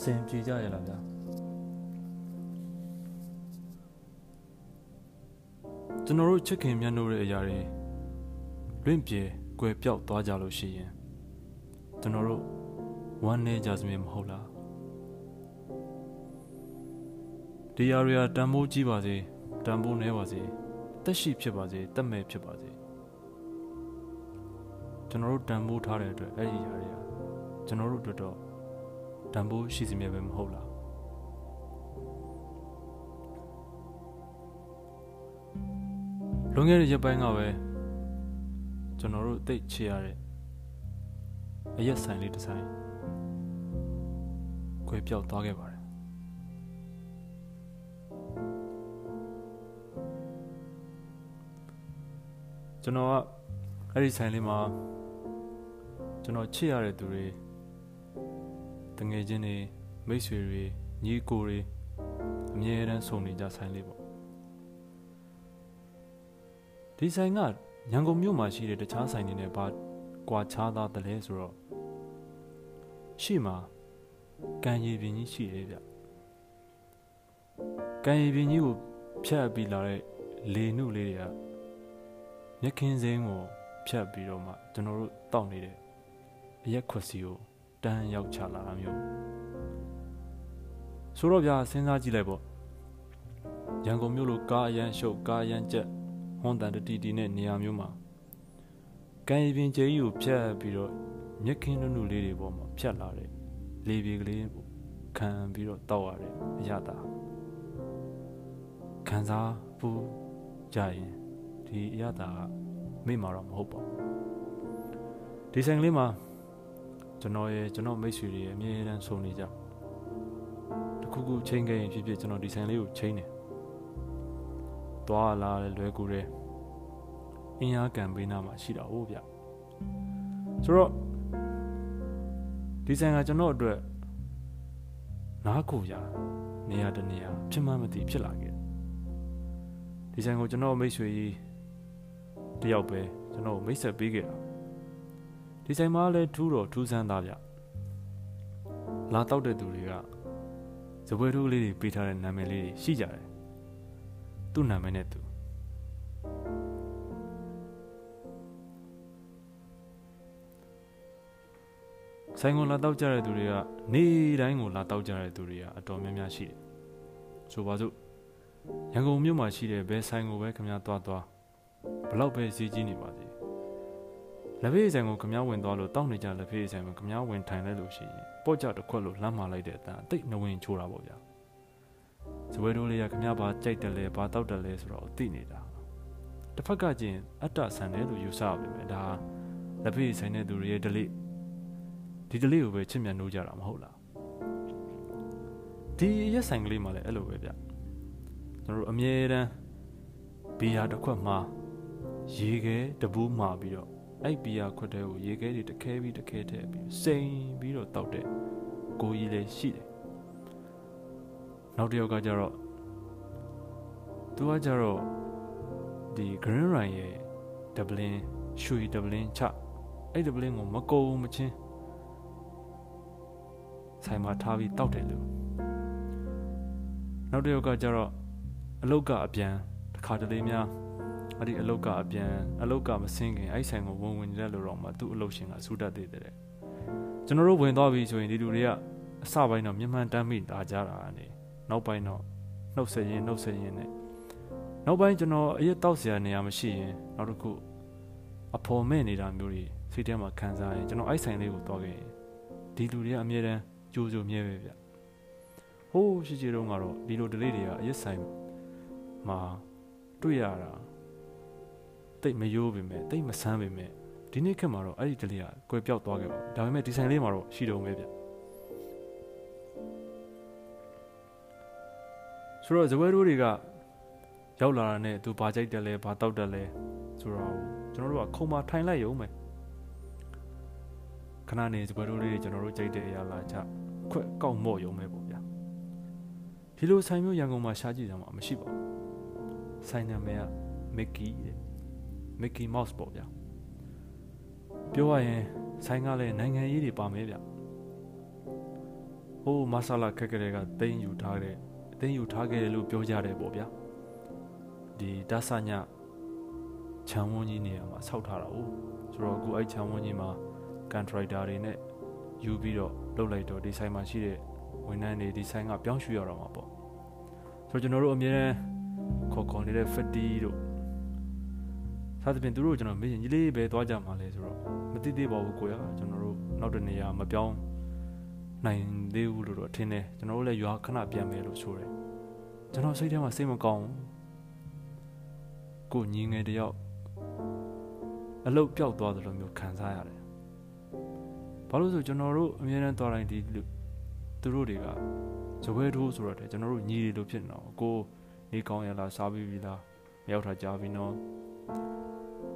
အစင်ပြေကြရလားဗျာကျွန်တော်တို့ချစ်ခင်မြတ်လို့တဲ့အရာတွေလွင့်ပြေကွယ်ပြောက်သွားကြလို့ရှိရင်ကျွန်တော်တို့ဝမ်းနေကြစမြင်မဟုတ်လားဒီအရာတွေကတန်ဖိုးကြီးပါစေတန်ဖိုးနည်းပါစေတက်ရှိဖြစ်ပါစေတက်မဲ့ဖြစ်ပါစေကျွန်တော်တို့တန်ဖိုးထားတဲ့အတွက်အဲ့ဒီအရာတွေကကျွန်တော်တို့အတွက်တော့ တန်ဖိုးရှိစီမြဲပဲမဟုတ်လားလွန်ခဲ့တဲ့ရက်ပိုင်းကပဲကျွန်တော်တို့သိချရတဲ့အရက်ဆိုင်လေးတစ်ဆိုင်ခွဲပြောက်သွားခဲ့ပါတယ်ကျွန်တော်ကအဲ့ဒီဆိုင်လေးမှာကျွန်တော်ချစ်ရတဲ့သူတွေ တငယ်ချင်းတွေမိတ်ဆွေတွေညီကိုတွေအမြဲတမ်းဆုံနေကြဆိုင်လေးပေါ့ဒီဆိုင်ကရန်ကုန်မြို့မှာရှိတဲ့တခြားဆိုင်တွေနဲ့ဘာကွာခြားသားတယ်လဲဆိုတော့ရှေ့မှာကံရည်ပင်ကြီးရှိတယ်ဗျကံရည်ပင်ကြီးကိုဖြတ်ပြီးလာတဲ့လေနုလေးတွေကမြက်ခင်းစိမ်းကိုဖြတ်ပြီးတော့မှကျွန်တော်တို့တောက်နေတဲ့အရက်ခွက်စီကို တန်းရောက်ချလာတာမျိုးဆိုတော့ဗျာစဉ်းစားကြည့်လိုက်ပေါ့ရန်ကုန်မြို့လိုကားအရန်ရှုပ်ကားအရန်ကြက်ဟွန်တန်တတီတီနဲ့နေရာမျိုးမှာကံရည်ပင်ကျဲကြီးကိုဖြတ်ပြီးတော့မြက်ခင်းနုနုလေးတွေပေါ်မှာဖြတ်လာတဲ့လေပြေကလေးကိုခံပြီးတော့တောက်ရတဲ့အရသာခံစားပူကြရင်ဒီအရသာကမိမှာတော့မဟုတ်ပါဘူးဒီဆိုင်ကလေးမှာ ကျွန်တော်ရဲ့ကျွန်တော်မိတ်ဆွေတွေအမြဲတမ်းဆုံနေကြတခုခုချိန်ခဲ့ရင်ဖြစ်ဖြစ်ကျွန်တော်ဒီဆိုင်လေးကိုချိန်တယ်သွားလာလွယ်ကူတယ်အင်အားကံပေးနာမှာရှိတာဟုတ်ဗျဆိုတော့ဒီဆိုင်ကကျွန်တော်အတွက်နားကိုရနေရာတနေရာဖြစ်မှမသိဖြစ်လာခဲ့ဒီဆိုင်ကိုကျွန်တော်မိတ်ဆွေကြီးတယောက်ပဲကျွန်တော်မိတ်ဆက်ပေးခဲ့တာ ဒီဆိုင်မှာလည်းထူးတော့ထူးဆန်းသားဗျလာတောက်တဲ့သူတွေကဇပွဲထိုးလေးတွေပေးထားတဲ့နာမည်လေးတွေရှိကြတယ်သူ့နာမည်နဲ့သူဆိုင်ကိုလာတောက်ကြတဲ့သူတွေကနေတိုင်းကိုလာတောက်ကြတဲ့သူတွေကအတော်များများရှိတယ်ဆိုပါစို့ရန်ကုန်မြို့မှာရှိတဲ့ဘယ်ဆိုင်ကိုပဲခင်ဗျားသွားသွားဘလောက်ပဲဈေးကြီးနေပါစေ လက်ဖေးဆိုင်ကိုခမားဝင်သွားလို့တောက်နေကြလက်ဖေးဆိုင်ကိုခမားဝင်ထိုင်လိုက်လို့ရှိရင်ပေါ့ကြတစ်ခွက်လို့လှမ်းမာလိုက်တဲ့အတန်တိတ်နှဝင်ချိုးတာပေါ့ဗျာဇပွဲတိုးလေးကခမားဘာကြိုက်တယ်လဲဘာတောက်တယ်လဲဆိုတော့သိနေတာတစ်ဖက်ကကျင်အတ္တဆန်တယ်လို့ယူဆပါပဲဒါလက်ဖေးဆိုင်တဲ့သူတွေရဲ့ဒလိဒီဒလိကိုပဲချစ်မြတ်နိုးကြတာမဟုတ်လားဒီရက်ဆိုင်ကလေးမှလည်းအဲ့လိုပဲဗျကျွန်တော်တို့အမြဲတမ်းဘီယာတစ်ခွက်မှာရေခဲတပူးမှာပြီးတော့ အဲ့ဘီယာခွက်တဲကိုရေခဲတွေတခဲပြီးတခဲထည့်ပြီးစိန်ပြီးတော့တောက်တဲ့ကိုကြီးလည်းရှိတယ်နောက်တစ်ယောက်ကကျတော့သူကကျတော့ဒီ green ryan ရဲ့ dublin ရွှေ dublin ချအဲ့ dublin ကိုမကုံမချင်းဆိုင်မှာထားပြီးတောက်တယ်လို့နောက်တစ်ယောက်ကကျတော့အလုတ်ကအပြန်တစ်ခါတလေများ အဲ့ဒီအလုတ်ကအပြန်အလုတ်ကမစင်းခင်အဲ့ဆိုင်ကိုဝင်ဝင်နေတဲ့လူတော့မှသူ့အလုတ်ရှင်ကစူးတတ်သေးတယ်ကျွန်တော်တို့ဝင်သွားပြီဆိုရင်ဒီလူတွေကအစပိုင်းတော့မြန်မာတမ်းမိတာကြတာကနေနောက်ပိုင်းတော့နှုတ်ဆက်ရင်နှုတ်ဆက်ရင်နဲ့နောက်ပိုင်းကျွန်တော်အရက်တောက်စရာနေရာမရှိရင်နောက်တစ်ခုအဖော်မဲ့နေတာမျိုးတွေစိတ်ထဲမှာခံစားရင်ကျွန်တော်အဲ့ဆိုင်လေးကိုသွားခဲ့ရင်ဒီလူတွေကအမြဲတမ်းကြိုးကြိုးမြဲပဲဗျဟိုးရှိချေတုန်းကတော့ဒီလို delay တွေကအရက်ဆိုင်မှာတွေ့ရတာ တိတ်မယိုးပေမဲ့တိတ်မဆန်းပေမဲ့ဒီနေ့ခေတ်မှာတော့အဲ့ဒီ delay ကကွယ်ပြောက်သွားခဲ့ပါဘူးဒါပေမဲ့ဒီဆိုင်လေးမှာတော့ရှိတုံးပဲဗျဆိုတော့ဇဝဲတို့တွေကရောက်လာတာနဲ့သူဘာကြိုက်တယ်လဲဘာတောက်တယ်လဲဆိုတော့ကျွန်တော်တို့ကခုံမထိုင်လိုက်ရုံပဲခဏနေဇပွဲတို့လေးကျွန်တော်တို့ကြိုက်တဲ့အရာလာချခွက်ကောက်မော့ရုံပဲပေါ့ဗျာဒီလိုဆိုင်မျိုးရန်ကုန်မှာရှားကြည့်ကြမှာမရှိပါဘူးဆိုင်နာမည်ကမက်ကီတဲ့ မက်ကီမော့စ်ပေါ့ဗျာပြောရရင်ဆိုင်ကလည်းနိုင်ငံရေးတွေပါမယ်ဗျဟိုးမဆလာခက်ကြတဲ့ကသိမ်းယူထားတဲ့သိမ်းယူထားခဲ့တယ်လို့ပြောကြတယ်ပေါ့ဗျာဒီဒသညခြံဝန်းကြီးနေရာမှာဆောက်ထားတာ哦ဆိုတော့အခုအဲ့ခြံဝန်းကြီးမှာကန်ထရိုက်တာတွေနဲ့ယူပြီးတော့လုတ်လိုက်တော့ဒီဆိုင်မှာရှိတဲ့ဝန်ထမ်းတွေဒီဆိုင်ကပြောင်းရွှေ့ရတော့မှာပေါ့ဆိုတော့ကျွန်တော်တို့အမြဲတမ်းခေါ်ခေါ်နေတဲ့ fatti တို့ သာသဖြင့်သူတို့ကျွန်တော်မေးရင်ကြီးလေးပဲသွားကြမှာလဲဆိုတော့မသိသေးပါဘူးကိုရကျွန်တော်တို့နောက်တနေရာမပြောင်းနိုင်သေးဘူးလို့တော့ထင်တယ်ကျွန်တော်တို့လည်းရွာခဏပြန်မယ်လို့ဆိုတယ်ကျွန်တော်စိတ်ထဲမှာစိတ်မကောင်းကိုညီငယ်တယောက်အလုတ်ပျောက်သွားတယ်လို့မျိုးခံစားရတယ်ဘာလို့ဆိုကျွန်တော်တို့အမြဲတမ်းသွားတိုင်းဒီသူတို့တွေကဇပွဲထိုးဆိုတော့တယ်ကျွန်တော်တို့ညီတွေလို့ဖြစ်နေတော့ကိုနေကောင်းရလားစားပြီးပြီလားမရောက်တာကြားပြီနော်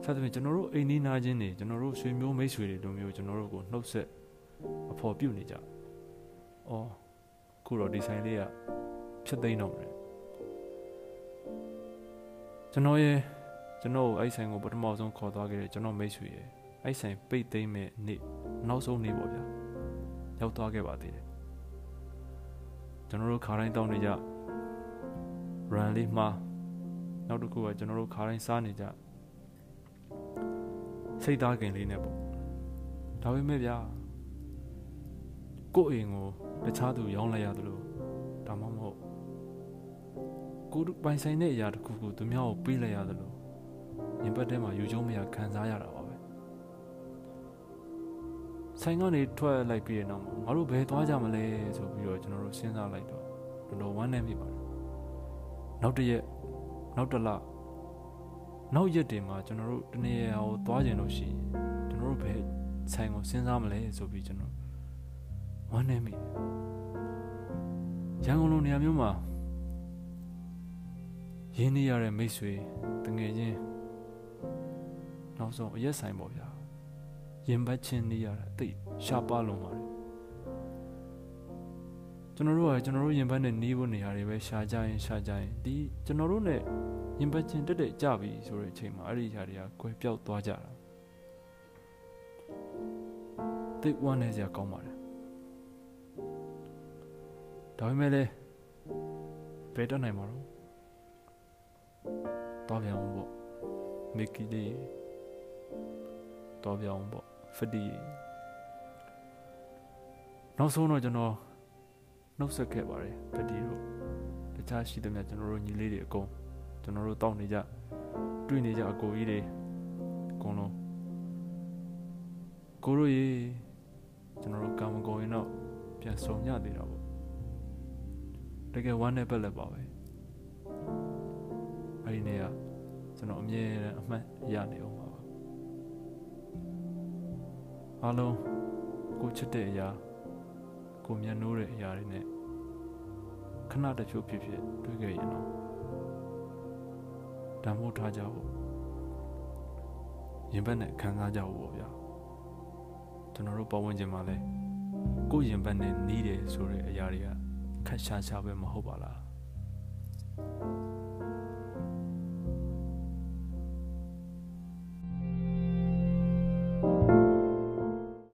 ဆက်သွယ်ကျွန်တော်တို့အိမ်နီးနားချင်းတွေကျွန်တော်တို့ဆွေမျိုးမိတ်ဆွေတွေလိုမျိုးကျွန်တော်တို့ကိုနှုတ်ဆက်အဖော်ပြုတ်နေကြ။အော်ခုတော့ဒီဆိုင်လေးကဖြစ်သိမ်းတော့မယ်။ကျွန်တော်ရဲ့ကျွန်တော်အဲ့ဆိုင်ကိုပထမဆုံးခေါ်သွားခဲ့တဲ့ကျွန်တော်မိတ်ဆွေရဲ့အဲ့ဆိုင်ပိတ်သိမ်းမဲ့နေ့နောက်ဆုံးနေ့ပေါ့ဗျာ။ရောက်သွားခဲ့ပါသေးတယ်။ကျွန်တော်တို့ခါတိုင်းတောင်းနေကြ run လေးမှာနောက်တစ်ခုကကျွန်တော်တို့ခါတိုင်းစားနေကြ စိတ်သားခင်လေးနဲ့ပေါ့ဒါပေမဲ့ဗျာကိုယ့်အိမ်ကိုတခြားသူရောင်းလိုက်ရတယ်လို့ဒါမှမဟုတ်ကိုပိုင်ဆိုင်တဲ့အရာတစ်ခုခုသူများကိုပေးလိုက်ရတယ်လို့ရင်ပတ်ထဲမှာယူကျုံးမရခံစားရတာပါပဲဆိုင်ကနေထွက်လိုက်ပြီးတဲ့နောက်မှာငါတို့ဘယ်သွားကြမလဲဆိုပြီးတော့ကျွန်တော်တို့စဉ်းစားလိုက်တော့တော်တော်ဝမ်းနည်းမိပါတယ်နောက်တစ်ရက်နောက်တစ်လ နောက်ရက်တွေမှာကျွန်တော်တို့တနေရာကိုသွားကြင်လို့ရှိရင်ကျွန်တော်တို့ဘယ်ဆိုင်ကိုစဉ်းစားမလဲဆိုပြီးကျွန်တော်ဝမ်းနေမိရန်ကုန်လိုနေရာမျိုးမှာရင်းနှီးရတဲ့မိတ်ဆွေတငယ်ချင်းနောက်ဆုံးအရက်ဆိုင်ပေါ့ဗျာရင်ပတ်ချင်းနေရတာတိတ်ရှားပါလုံးပါတယ် ကျွန်တော်တို့ကကျွန်တော်တို့ရင်ပတ်နဲ့နေဖို့နေရာတွေပဲရှားကြရင်ရှားကြရင်ဒီကျွန်တော်တို့ ਨੇ ရင်ပတ်ချင်းတက်တက်ကြပြီဆိုတဲ့အချိန်မှာအဲ့ဒီຢာတွေကကွယ်ပြောက်သွားကြတာတိတ်ဝမ်းနေစရာကောင်းပါတယ်ဒါပေမဲ့လည်းဘယ်တော့နိုင်မှာတော့တော်ပြန်အောင်ပေါ့မီကီလေးတော်ပြန်အောင်ပေါ့ဖဒီနောက်ဆုံးတော့ကျွန်တော် နှုတ်ဆက်ခဲ့ပါတယ်ဖဒီတို့တခြားရှိသမျှကျွန်တော်တို့ညီလေးတွေအကုန်ကျွန်တော်တို့တောက်နေကြတွေ့နေကြအကိုကြီးတွေအကုန်လုံးကိုတို့ရေကျွန်တော်တို့ကာမဂုဏ်ရင်တော့ပြန်ဆုံညသေးတာပေါ့တကယ်ဝမ်းနဲ့ပက်လက်ပါပဲအဲ့ဒီနေ့ကကျွန်တော်အမြဲတမ်းအမှတ်ရနေအောင်ပါအားလုံးကိုချစ်တဲ့အရာကိုမျက်နှိုးတဲ့အရာတွေနဲ့ ခဏတချို့ဖြစ်ဖြစ်တွေ့ခဲ့ရင်တော့တန်ဖိုးထားကြဖို့ရင်ဘတ်နဲ့ခံစားကြဖို့ပေါ့ဗျာကျွန်တော်တို့ပတ်ဝန်းကျင်မှာလဲကိုယ်ရင်ဘတ်နဲ့နီးတယ်ဆိုတဲ့အရာတွေကခက်ရှားရှားပဲမဟုတ်ပါလား